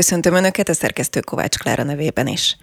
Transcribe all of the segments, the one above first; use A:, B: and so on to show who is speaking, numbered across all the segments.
A: Köszöntöm Önöket a szerkesztő Kovács Klára nevében is.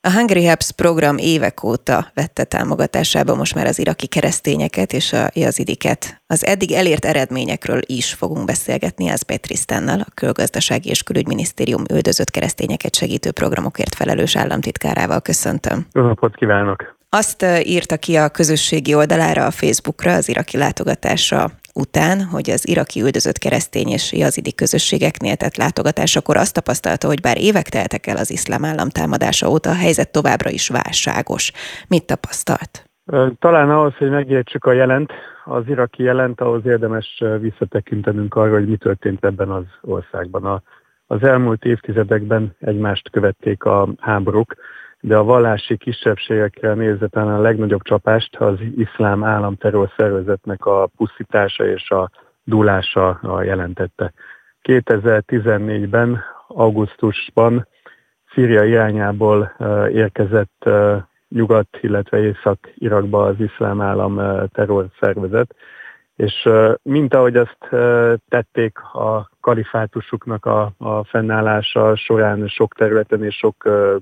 A: A Hungry Helps program évek óta vette támogatásába most már az iraki keresztényeket és a jazidiket. Az eddig elért eredményekről is fogunk beszélgetni az Petrisztánnal, a Külgazdasági és Külügyminisztérium üldözött keresztényeket segítő programokért felelős államtitkárával. Köszöntöm.
B: Jó napot kívánok!
A: Azt írta ki a közösségi oldalára, a Facebookra az iraki látogatása után, hogy az iraki üldözött keresztény és jazidi közösségeknél tett látogatásakor azt tapasztalta, hogy bár évek teltek el az iszlám állam támadása óta, a helyzet továbbra is válságos. Mit tapasztalt?
B: Talán ahhoz, hogy megértsük a jelent, az iraki jelent, ahhoz érdemes visszatekintenünk arra, hogy mi történt ebben az országban. Az elmúlt évtizedekben egymást követték a háborúk, de a vallási kisebbségekre nézve talán a legnagyobb csapást az iszlám államterror szervezetnek a pusztítása és a dúlása jelentette. 2014-ben, augusztusban Szíria irányából érkezett nyugat, illetve észak-Irakba az iszlám állam terror szervezet, és mint ahogy azt tették a kalifátusuknak a, a fennállása során sok területen és sok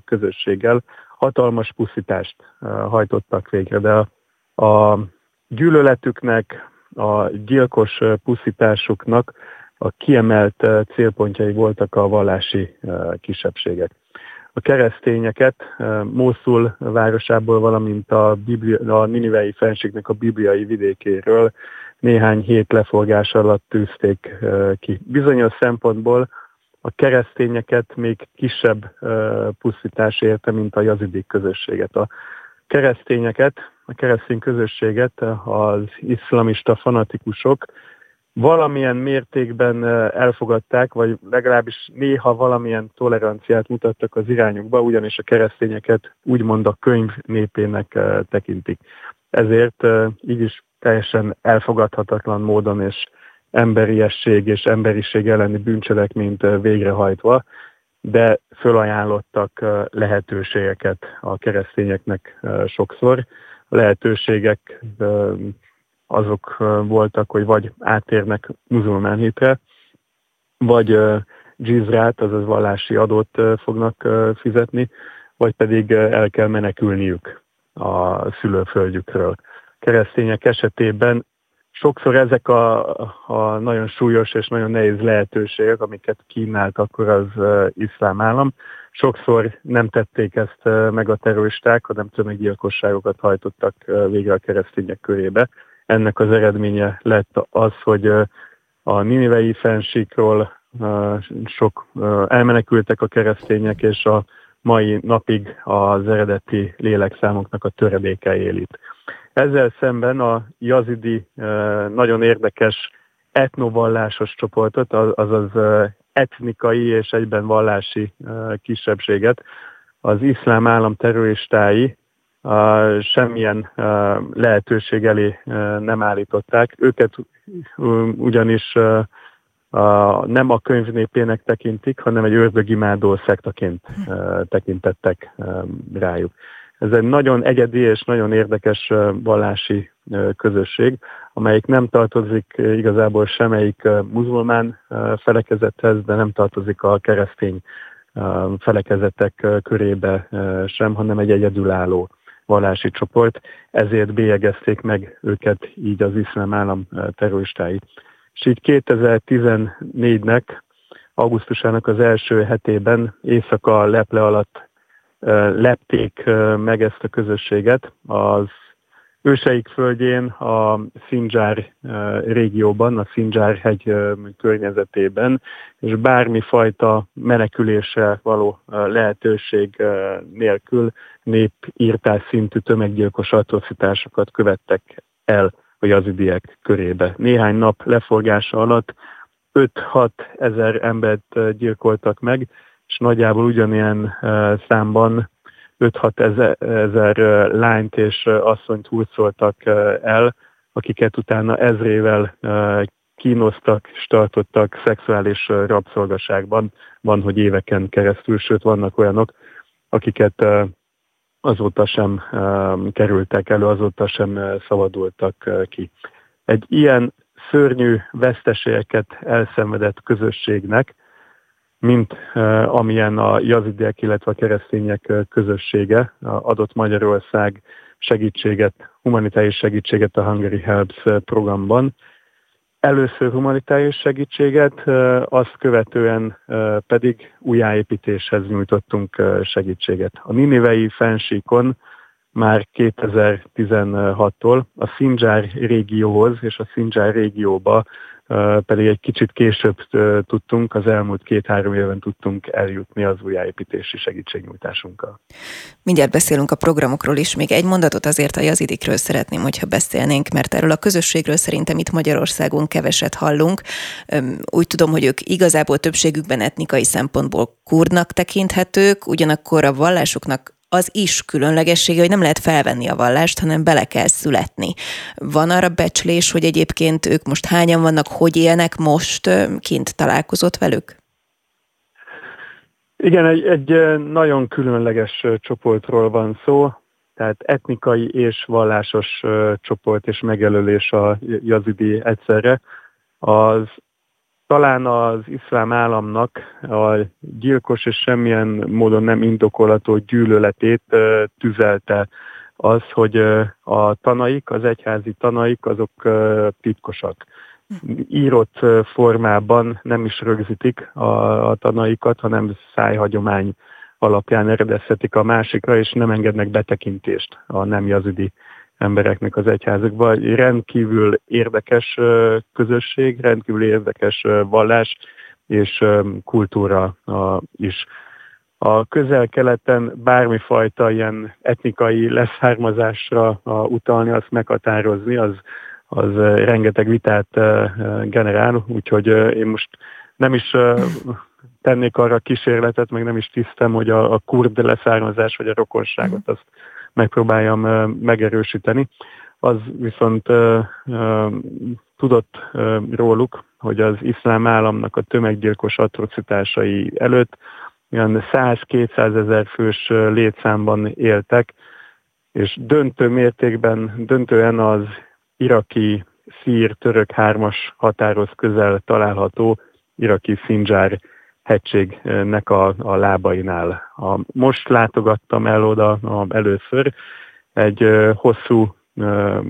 B: közösséggel, hatalmas pusztítást hajtottak végre, de a, a gyűlöletüknek, a gyilkos pusztításuknak a kiemelt célpontjai voltak a vallási kisebbségek. A keresztényeket Mószul városából, valamint a, Biblia, a Ninivei fenségnek a bibliai vidékéről néhány hét leforgás alatt tűzték ki. Bizonyos szempontból a keresztényeket még kisebb pusztítás érte, mint a jazidik közösséget. A keresztényeket, a keresztény közösséget az iszlamista fanatikusok valamilyen mértékben elfogadták, vagy legalábbis néha valamilyen toleranciát mutattak az irányukba, ugyanis a keresztényeket úgymond a könyv népének tekintik. Ezért így is teljesen elfogadhatatlan módon és emberiesség és emberiség elleni bűncselekményt végrehajtva, de fölajánlottak lehetőségeket a keresztényeknek sokszor. A lehetőségek azok voltak, hogy vagy átérnek muzulmán hitre, vagy dzsizrát, azaz vallási adót fognak fizetni, vagy pedig el kell menekülniük a szülőföldjükről keresztények esetében sokszor ezek a, a nagyon súlyos és nagyon nehéz lehetőségek, amiket kínált akkor az iszlám állam, sokszor nem tették ezt meg a terroristák, hanem tömeggyilkosságokat hajtottak végre a keresztények körébe. Ennek az eredménye lett az, hogy a Ninivei fensíkról sok elmenekültek a keresztények, és a mai napig az eredeti lélekszámoknak a töredéke élit. Ezzel szemben a jazidi nagyon érdekes etnovallásos csoportot, azaz etnikai és egyben vallási kisebbséget, az iszlám állam terroristái semmilyen lehetőség elé nem állították. Őket ugyanis nem a könyvnépének tekintik, hanem egy ördögimádó szektaként tekintettek rájuk. Ez egy nagyon egyedi és nagyon érdekes vallási közösség, amelyik nem tartozik igazából semmelyik muzulmán felekezethez, de nem tartozik a keresztény felekezetek körébe sem, hanem egy egyedülálló vallási csoport, ezért bélyegezték meg őket így az iszlám állam terroristái. És így 2014-nek, augusztusának az első hetében éjszaka leple alatt lepték meg ezt a közösséget az őseik földjén, a Szindzsár régióban, a Szindzsár hegy környezetében, és bármifajta menekülésre való lehetőség nélkül népírtás szintű tömeggyilkos atrocitásokat követtek el a jazidiek körébe. Néhány nap leforgása alatt 5-6 ezer embert gyilkoltak meg, és nagyjából ugyanilyen számban 5-6 ezer, lányt és asszonyt hurcoltak el, akiket utána ezrével kínoztak és tartottak szexuális rabszolgaságban. Van, hogy éveken keresztül, sőt vannak olyanok, akiket azóta sem kerültek elő, azóta sem szabadultak ki. Egy ilyen szörnyű veszteségeket elszenvedett közösségnek mint amilyen a jazidiek, illetve a keresztények közössége adott Magyarország segítséget, humanitárius segítséget a Hungary Helps programban. Először humanitárius segítséget, azt követően pedig újjáépítéshez nyújtottunk segítséget. A Ninivei fensíkon már 2016-tól a Szindzsár régióhoz és a Szindzsár régióba pedig egy kicsit később tudtunk, az elmúlt két-három éven tudtunk eljutni az újjáépítési segítségnyújtásunkkal.
A: Mindjárt beszélünk a programokról is, még egy mondatot azért a jazidikről szeretném, hogyha beszélnénk, mert erről a közösségről szerintem itt Magyarországon keveset hallunk. Úgy tudom, hogy ők igazából többségükben etnikai szempontból kurdnak tekinthetők, ugyanakkor a vallásoknak az is különlegessége, hogy nem lehet felvenni a vallást, hanem bele kell születni. Van arra becslés, hogy egyébként ők most hányan vannak, hogy élnek most, kint találkozott velük?
B: Igen, egy, egy nagyon különleges csoportról van szó, tehát etnikai és vallásos csoport és megjelölés a jazidi egyszerre. Az talán az iszlám államnak a gyilkos és semmilyen módon nem indokolató gyűlöletét tüzelte az, hogy a tanaik, az egyházi tanaik, azok titkosak. Írott formában nem is rögzítik a, a tanaikat, hanem szájhagyomány alapján eredezhetik a másikra, és nem engednek betekintést a nem jazidi embereknek az egyházakba. Rendkívül érdekes közösség, rendkívül érdekes vallás és kultúra is. A közel-keleten bármifajta ilyen etnikai leszármazásra utalni, azt meghatározni, az, az rengeteg vitát generál, úgyhogy én most nem is tennék arra kísérletet, meg nem is tisztem, hogy a, a kurd leszármazás vagy a rokonságot azt megpróbáljam megerősíteni. Az viszont tudott róluk, hogy az iszlám államnak a tömeggyilkos atrocitásai előtt olyan 100-200 ezer fős létszámban éltek, és döntő mértékben, döntően az iraki szír-török hármas határoz közel található iraki Szindzsár hegységnek a, a lábainál. A, most látogattam el oda a, először, egy uh, hosszú, uh,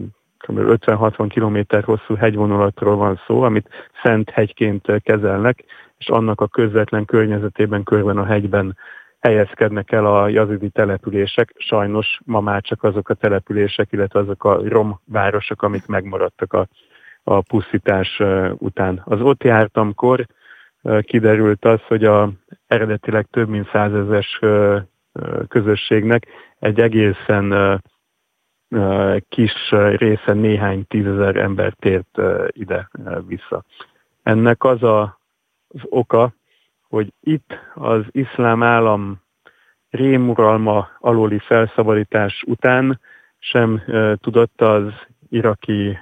B: 50-60 kilométer hosszú hegyvonulatról van szó, amit Szent hegyként kezelnek, és annak a közvetlen környezetében, körben a hegyben helyezkednek el a jazidi települések. Sajnos ma már csak azok a települések, illetve azok a romvárosok, amik megmaradtak a, a pusztítás után. Az ott jártamkor kiderült az, hogy a eredetileg több mint százezes közösségnek egy egészen kis része néhány tízezer ember tért ide-vissza. Ennek az a, az oka, hogy itt az iszlám állam rémuralma alóli felszabadítás után sem tudott az iraki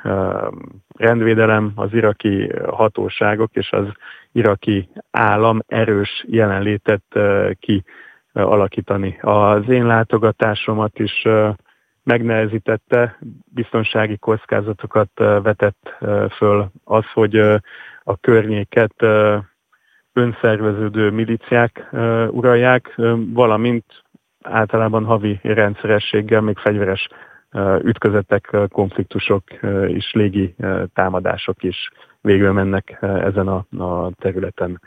B: rendvédelem, az iraki hatóságok és az iraki állam erős jelenlétet ki alakítani. Az én látogatásomat is megnehezítette, biztonsági kockázatokat vetett föl az, hogy a környéket önszerveződő miliciák uralják, valamint általában havi rendszerességgel még fegyveres ütközetek, konfliktusok és légi támadások is végül mennek ezen a, a területen.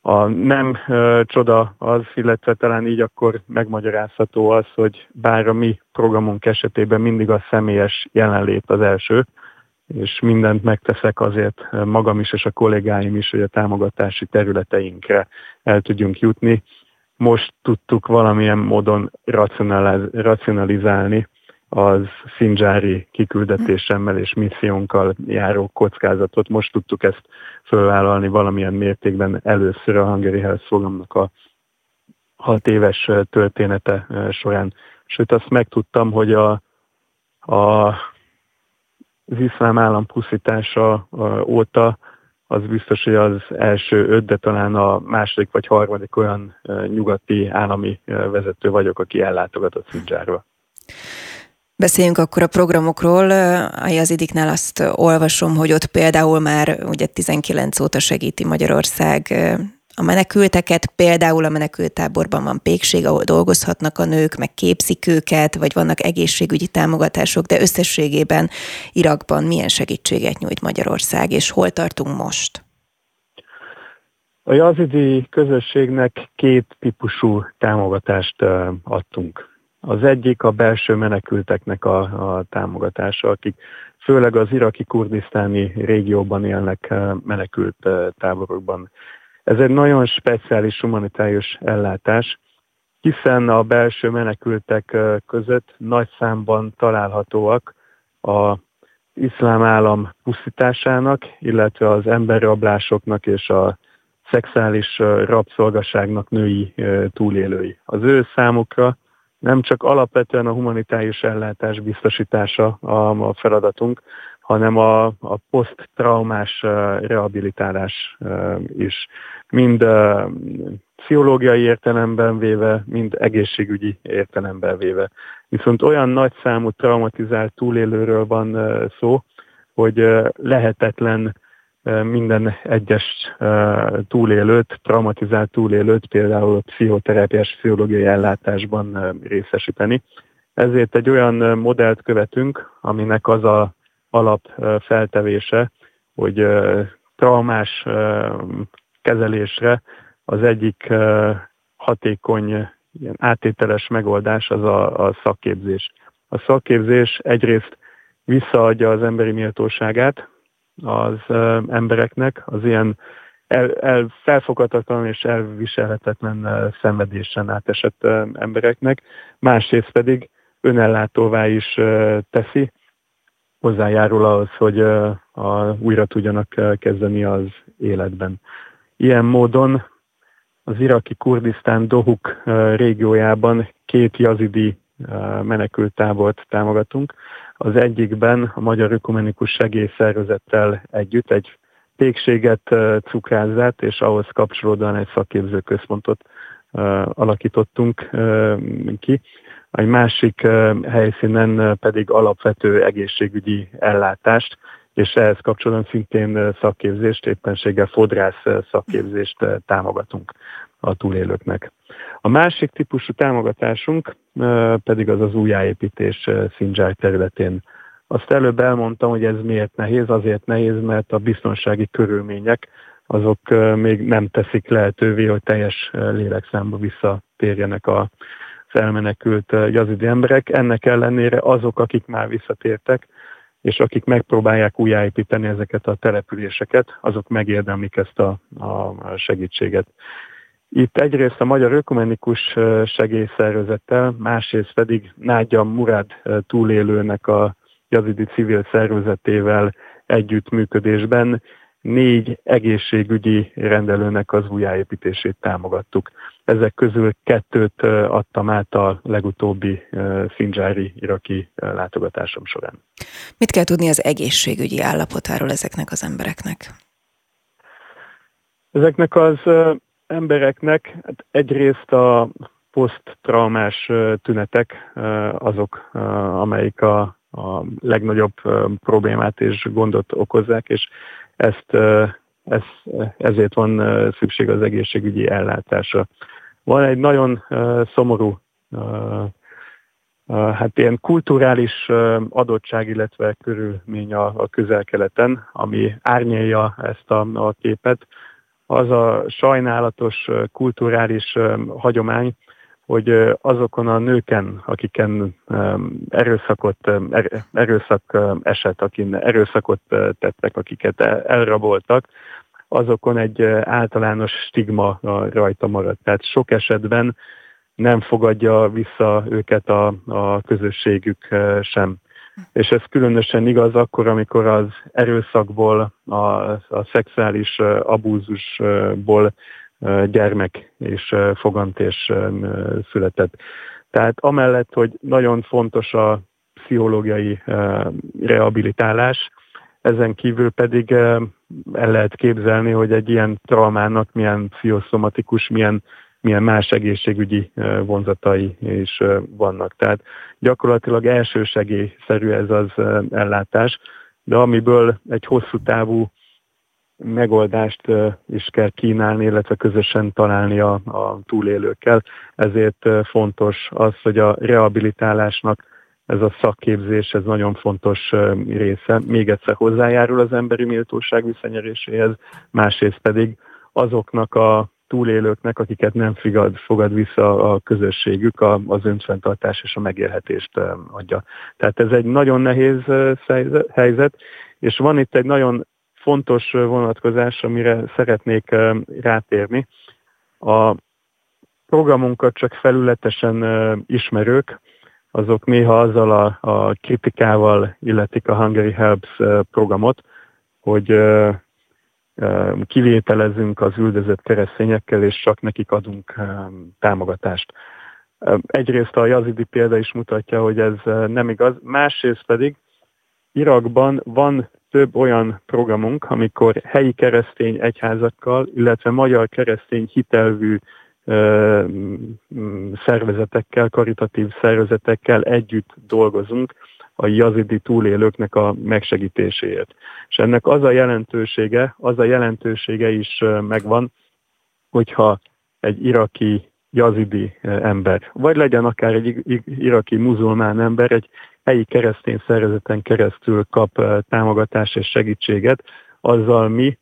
B: A nem ö, csoda az, illetve talán így akkor megmagyarázható az, hogy bár a mi programunk esetében mindig a személyes jelenlét az első, és mindent megteszek azért magam is és a kollégáim is, hogy a támogatási területeinkre el tudjunk jutni. Most tudtuk valamilyen módon racionalizálni az Szindzsári kiküldetésemmel és missziónkkal járó kockázatot. Most tudtuk ezt fölvállalni valamilyen mértékben először a Hungary Health programnak a hat éves története során. Sőt, azt megtudtam, hogy a, a, az iszlám állam pusztítása óta az biztos, hogy az első öt, de talán a második vagy harmadik olyan nyugati állami vezető vagyok, aki ellátogatott Szindzsárba.
A: Beszéljünk akkor a programokról. A Jazidiknál azt olvasom, hogy ott például már ugye 19 óta segíti Magyarország a menekülteket, például a menekültáborban van pékség, ahol dolgozhatnak a nők, meg képzik őket, vagy vannak egészségügyi támogatások, de összességében Irakban milyen segítséget nyújt Magyarország, és hol tartunk most?
B: A jazidi közösségnek két típusú támogatást adtunk. Az egyik a belső menekülteknek a, a támogatása, akik főleg az iraki kurdisztáni régióban élnek menekült táborokban. Ez egy nagyon speciális humanitárius ellátás, hiszen a belső menekültek között nagy számban találhatóak a iszlám állam pusztításának, illetve az emberrablásoknak és a szexuális rabszolgaságnak női túlélői. Az ő számukra nem csak alapvetően a humanitárius ellátás biztosítása a, a feladatunk, hanem a, a poszttraumás rehabilitálás is. Mind pszichológiai értelemben véve, mind egészségügyi értelemben véve. Viszont olyan nagy számú traumatizált túlélőről van szó, hogy lehetetlen minden egyes túlélőt, traumatizált túlélőt például pszichoterápiás pszichológiai ellátásban részesíteni. Ezért egy olyan modellt követünk, aminek az a alap feltevése, hogy traumás kezelésre az egyik hatékony ilyen átételes megoldás az a, a szakképzés. A szakképzés egyrészt visszaadja az emberi méltóságát, az embereknek, az ilyen el, el, felfoghatatlan és elviselhetetlen szenvedésen átesett embereknek, másrészt pedig önellátóvá is teszi, hozzájárul ahhoz, hogy a, újra tudjanak kezdeni az életben. Ilyen módon az iraki Kurdisztán Dohuk régiójában két jazidi menekültábort támogatunk, az egyikben a Magyar Ökumenikus Segélyszervezettel együtt egy pékséget cukrázzát, és ahhoz kapcsolódóan egy szakképzőközpontot alakítottunk ki. Egy másik helyszínen pedig alapvető egészségügyi ellátást, és ehhez kapcsolatban szintén szakképzést, éppenséggel fodrász szakképzést támogatunk a túlélőknek. A másik típusú támogatásunk pedig az az újjáépítés Szindzsár területén. Azt előbb elmondtam, hogy ez miért nehéz, azért nehéz, mert a biztonsági körülmények azok még nem teszik lehetővé, hogy teljes lélekszámba visszatérjenek a elmenekült jazidi emberek. Ennek ellenére azok, akik már visszatértek, és akik megpróbálják újjáépíteni ezeket a településeket, azok megérdemlik ezt a, a segítséget. Itt egyrészt a Magyar Ökumenikus Segélyszervezettel, másrészt pedig Nágya Murad túlélőnek a jazidi civil szervezetével együttműködésben négy egészségügyi rendelőnek az újjáépítését támogattuk. Ezek közül kettőt adtam át a legutóbbi szindzsári iraki látogatásom során.
A: Mit kell tudni az egészségügyi állapotáról ezeknek az embereknek?
B: Ezeknek az embereknek hát egyrészt a poszttraumás tünetek azok, amelyik a, a legnagyobb problémát és gondot okozzák, és ezt, ez, ezért van szükség az egészségügyi ellátásra. Van egy nagyon szomorú hát ilyen kulturális adottság, illetve körülmény a, a közel-keleten, ami árnyalja ezt a, a képet az a sajnálatos kulturális hagyomány, hogy azokon a nőken, akiken erőszakot, er, erőszak eset, akin erőszakot tettek, akiket elraboltak, azokon egy általános stigma rajta maradt. Tehát sok esetben nem fogadja vissza őket a, a közösségük sem. És ez különösen igaz akkor, amikor az erőszakból, a, a szexuális abúzusból gyermek és fogantés született. Tehát amellett, hogy nagyon fontos a pszichológiai rehabilitálás, ezen kívül pedig el lehet képzelni, hogy egy ilyen traumának milyen pszichoszomatikus, milyen milyen más egészségügyi vonzatai is vannak. Tehát gyakorlatilag elsősegélyszerű ez az ellátás, de amiből egy hosszú távú megoldást is kell kínálni, illetve közösen találni a, a túlélőkkel. Ezért fontos az, hogy a rehabilitálásnak ez a szakképzés, ez nagyon fontos része. Még egyszer hozzájárul az emberi méltóság visszanyeréséhez, másrészt pedig azoknak a túlélőknek, akiket nem fogad, fogad vissza a közösségük, a, az önfenntartás és a megélhetést adja. Tehát ez egy nagyon nehéz helyzet, és van itt egy nagyon fontos vonatkozás, amire szeretnék rátérni. A programunkat csak felületesen ismerők, azok néha azzal a, a kritikával illetik a Hungary Helps programot, hogy kivételezünk az üldözött keresztényekkel, és csak nekik adunk támogatást. Egyrészt a jazidi példa is mutatja, hogy ez nem igaz, másrészt pedig Irakban van több olyan programunk, amikor helyi keresztény egyházakkal, illetve magyar keresztény hitelvű szervezetekkel, karitatív szervezetekkel együtt dolgozunk a jazidi túlélőknek a megsegítéséért. És ennek az a jelentősége, az a jelentősége is megvan, hogyha egy iraki jazidi ember, vagy legyen akár egy iraki muzulmán ember, egy helyi keresztény szervezeten keresztül kap támogatást és segítséget, azzal mi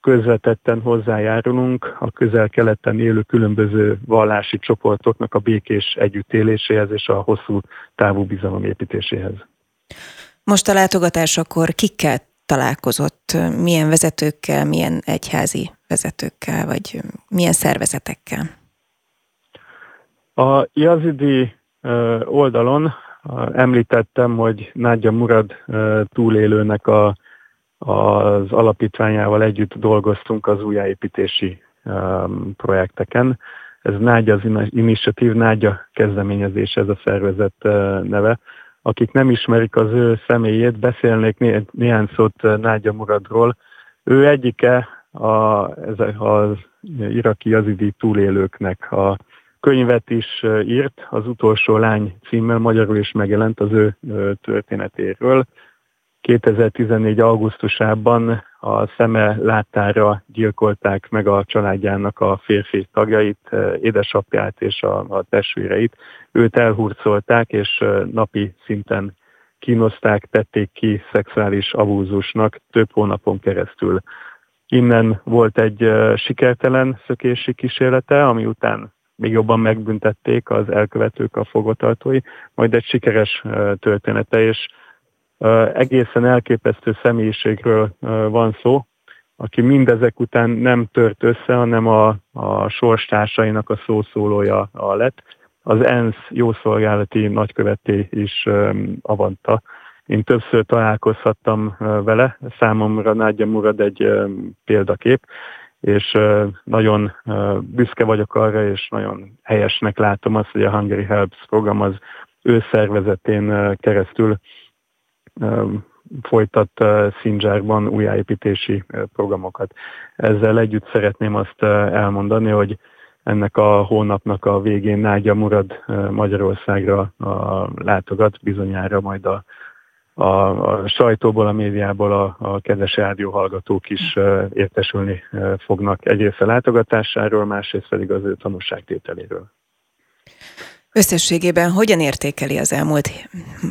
B: közvetetten hozzájárulunk a közel-keleten élő különböző vallási csoportoknak a békés együttéléséhez és a hosszú távú bizalom építéséhez.
A: Most a látogatásakor kikkel találkozott, milyen vezetőkkel, milyen egyházi vezetőkkel, vagy milyen szervezetekkel?
B: A jazidi oldalon említettem, hogy Nádja Murad túlélőnek a az alapítványával együtt dolgoztunk az újjáépítési um, projekteken. Ez Nágya az Initiative, Nágya kezdeményezés ez a szervezet uh, neve. Akik nem ismerik az ő személyét, beszélnék né- néhány szót uh, Nágya Muradról. Ő egyike a, ez az iraki azidi túlélőknek a könyvet is uh, írt, az utolsó lány címmel magyarul is megjelent az ő történetéről 2014. augusztusában a szeme láttára gyilkolták meg a családjának a férfi tagjait, eh, édesapját és a, a testvéreit. Őt elhurcolták, és eh, napi szinten kínozták, tették ki szexuális abúzusnak több hónapon keresztül. Innen volt egy eh, sikertelen szökési kísérlete, ami után még jobban megbüntették az elkövetők, a fogotartói, majd egy sikeres története, és egészen elképesztő személyiségről van szó, aki mindezek után nem tört össze, hanem a, a sorstársainak a szószólója lett. Az ENSZ jószolgálati nagyköveté is avanta. Én többször találkozhattam vele, számomra Nádja Murad egy példakép, és nagyon büszke vagyok arra, és nagyon helyesnek látom azt, hogy a Hungary Helps program az ő szervezetén keresztül folytat Szindzsárban újjáépítési programokat. Ezzel együtt szeretném azt elmondani, hogy ennek a hónapnak a végén Nágya Murad Magyarországra látogat, bizonyára majd a, a, a sajtóból, a médiából a, a kedves rádió hallgatók is értesülni fognak egyrészt a látogatásáról, másrészt pedig az ő tanúságtételéről.
A: Összességében hogyan értékeli az elmúlt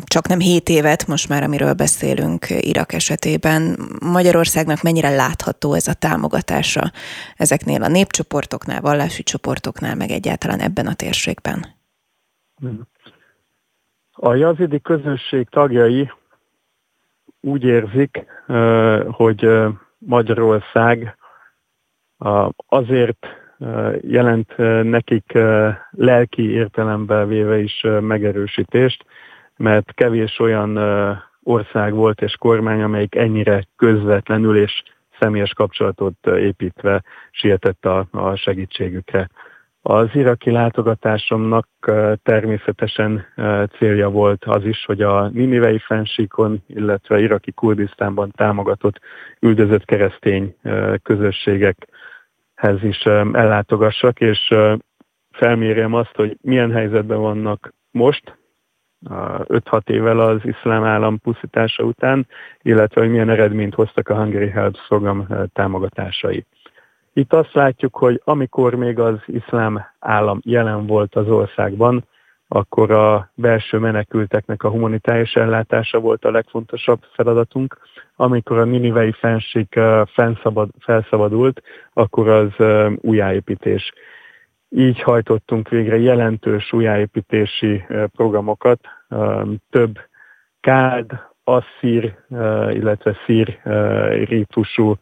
A: csak nem hét évet, most már amiről beszélünk Irak esetében, Magyarországnak mennyire látható ez a támogatása ezeknél a népcsoportoknál, vallási csoportoknál, meg egyáltalán ebben a térségben?
B: A jazidi közösség tagjai úgy érzik, hogy Magyarország azért jelent nekik lelki értelemben véve is megerősítést, mert kevés olyan ország volt és kormány, amelyik ennyire közvetlenül és személyes kapcsolatot építve sietett a, a segítségükre. Az iraki látogatásomnak természetesen célja volt az is, hogy a Ninivei fensíkon, illetve iraki Kurdisztánban támogatott üldözött keresztény közösségek hez is ellátogassak, és felmérjem azt, hogy milyen helyzetben vannak most, 5-6 évvel az iszlám állam pusztítása után, illetve hogy milyen eredményt hoztak a Hungary Helps program támogatásai. Itt azt látjuk, hogy amikor még az iszlám állam jelen volt az országban, akkor a belső menekülteknek a humanitárius ellátása volt a legfontosabb feladatunk. Amikor a Ninivei fenség felszabad, felszabadult, akkor az újjáépítés. Így hajtottunk végre jelentős újjáépítési programokat, több kád, asszír, illetve szír rítusú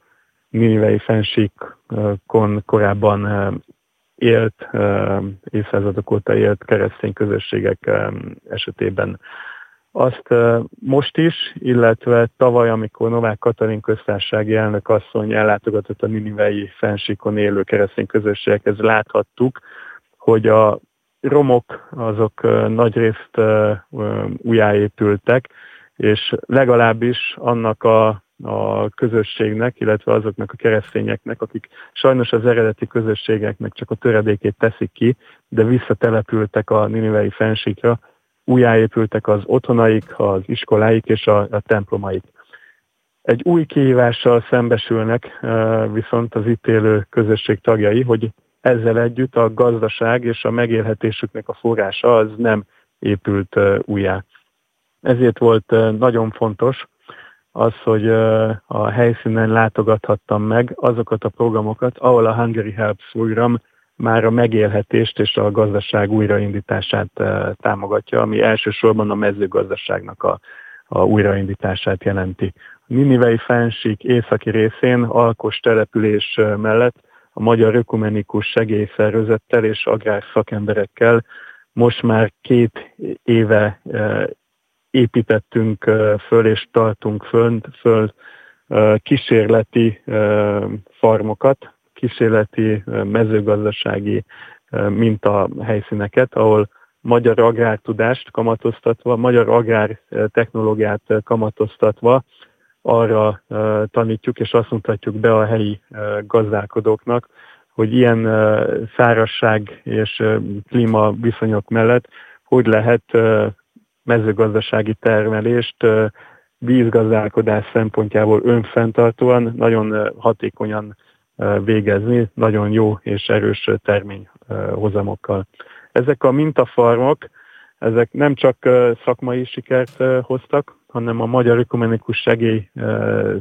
B: Ninivei fensíkon korábban élt, évszázadok óta élt keresztény közösségek esetében. Azt most is, illetve tavaly, amikor Novák Katalin köztársasági elnök asszony ellátogatott a Ninivei fensíkon élő keresztény közösségekhez, láthattuk, hogy a romok azok nagyrészt újjáépültek, és legalábbis annak a a közösségnek, illetve azoknak a keresztényeknek, akik sajnos az eredeti közösségeknek csak a töredékét teszik ki, de visszatelepültek a Ninivei fensíkra, újjáépültek az otthonaik, az iskoláik és a, a templomaik. Egy új kihívással szembesülnek viszont az itt élő közösség tagjai, hogy ezzel együtt a gazdaság és a megélhetésüknek a forrása az nem épült újjá. Ezért volt nagyon fontos, az, hogy a helyszínen látogathattam meg azokat a programokat, ahol a Hungary Helps program már a megélhetést és a gazdaság újraindítását támogatja, ami elsősorban a mezőgazdaságnak a, a újraindítását jelenti. A Ninivei fensík északi részén alkos település mellett a Magyar Ökumenikus Segélyszervezettel és agrár szakemberekkel most már két éve építettünk föl és tartunk föl, föl kísérleti farmokat, kísérleti mezőgazdasági minta helyszíneket, ahol magyar agrártudást kamatoztatva, magyar agrár technológiát kamatoztatva arra tanítjuk, és azt mutatjuk be a helyi gazdálkodóknak, hogy ilyen szárasság és klímaviszonyok mellett hogy lehet mezőgazdasági termelést vízgazdálkodás szempontjából önfenntartóan, nagyon hatékonyan végezni, nagyon jó és erős terményhozamokkal. Ezek a mintafarmok, ezek nem csak szakmai sikert hoztak, hanem a Magyar Ökumenikus Segély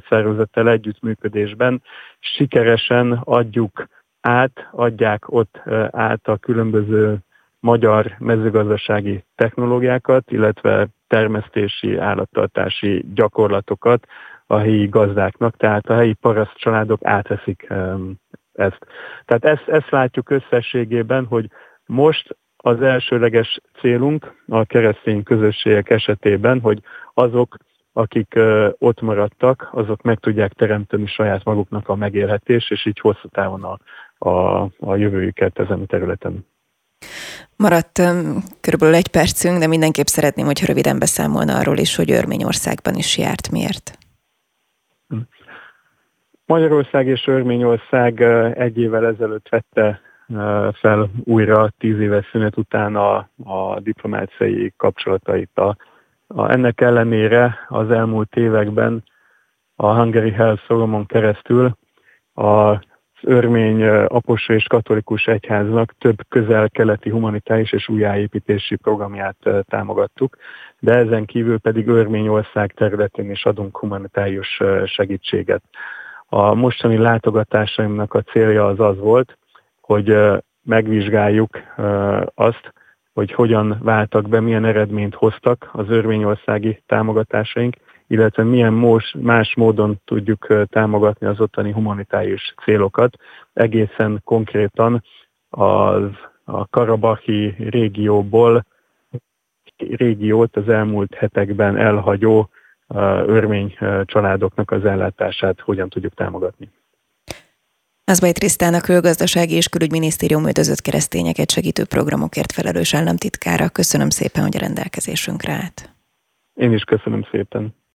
B: Szervezettel együttműködésben sikeresen adjuk át, adják ott át a különböző magyar mezőgazdasági technológiákat, illetve termesztési, állattartási gyakorlatokat a helyi gazdáknak, tehát a helyi paraszt családok átveszik ezt. Tehát ezt, ezt látjuk összességében, hogy most az elsőleges célunk a keresztény közösségek esetében, hogy azok, akik ott maradtak, azok meg tudják teremteni saját maguknak a megélhetés, és így hosszú távon a, a, a jövőjüket ezen a területen.
A: Maradt körülbelül egy percünk, de mindenképp szeretném, hogy röviden beszámolna arról is, hogy Örményországban is járt. Miért?
B: Magyarország és Örményország egy évvel ezelőtt vette fel újra tíz éves szünet után a, a diplomáciai kapcsolatait. A, a, ennek ellenére az elmúlt években a Hungary Health Solomon keresztül a örmény aposa és katolikus egyháznak több közel-keleti humanitáris és újjáépítési programját támogattuk, de ezen kívül pedig Örményország területén is adunk humanitárius segítséget. A mostani látogatásaimnak a célja az az volt, hogy megvizsgáljuk azt, hogy hogyan váltak be, milyen eredményt hoztak az örményországi támogatásaink, illetve milyen más módon tudjuk támogatni az ottani humanitárius célokat. Egészen konkrétan az a Karabahi régióból régiót az elmúlt hetekben elhagyó örmény családoknak az ellátását hogyan tudjuk támogatni.
A: Azbaj Trisztán a Külgazdasági és Külügyminisztérium üldözött keresztényeket segítő programokért felelős államtitkára. Köszönöm szépen, hogy a rendelkezésünkre állt.
B: Én is köszönöm szépen.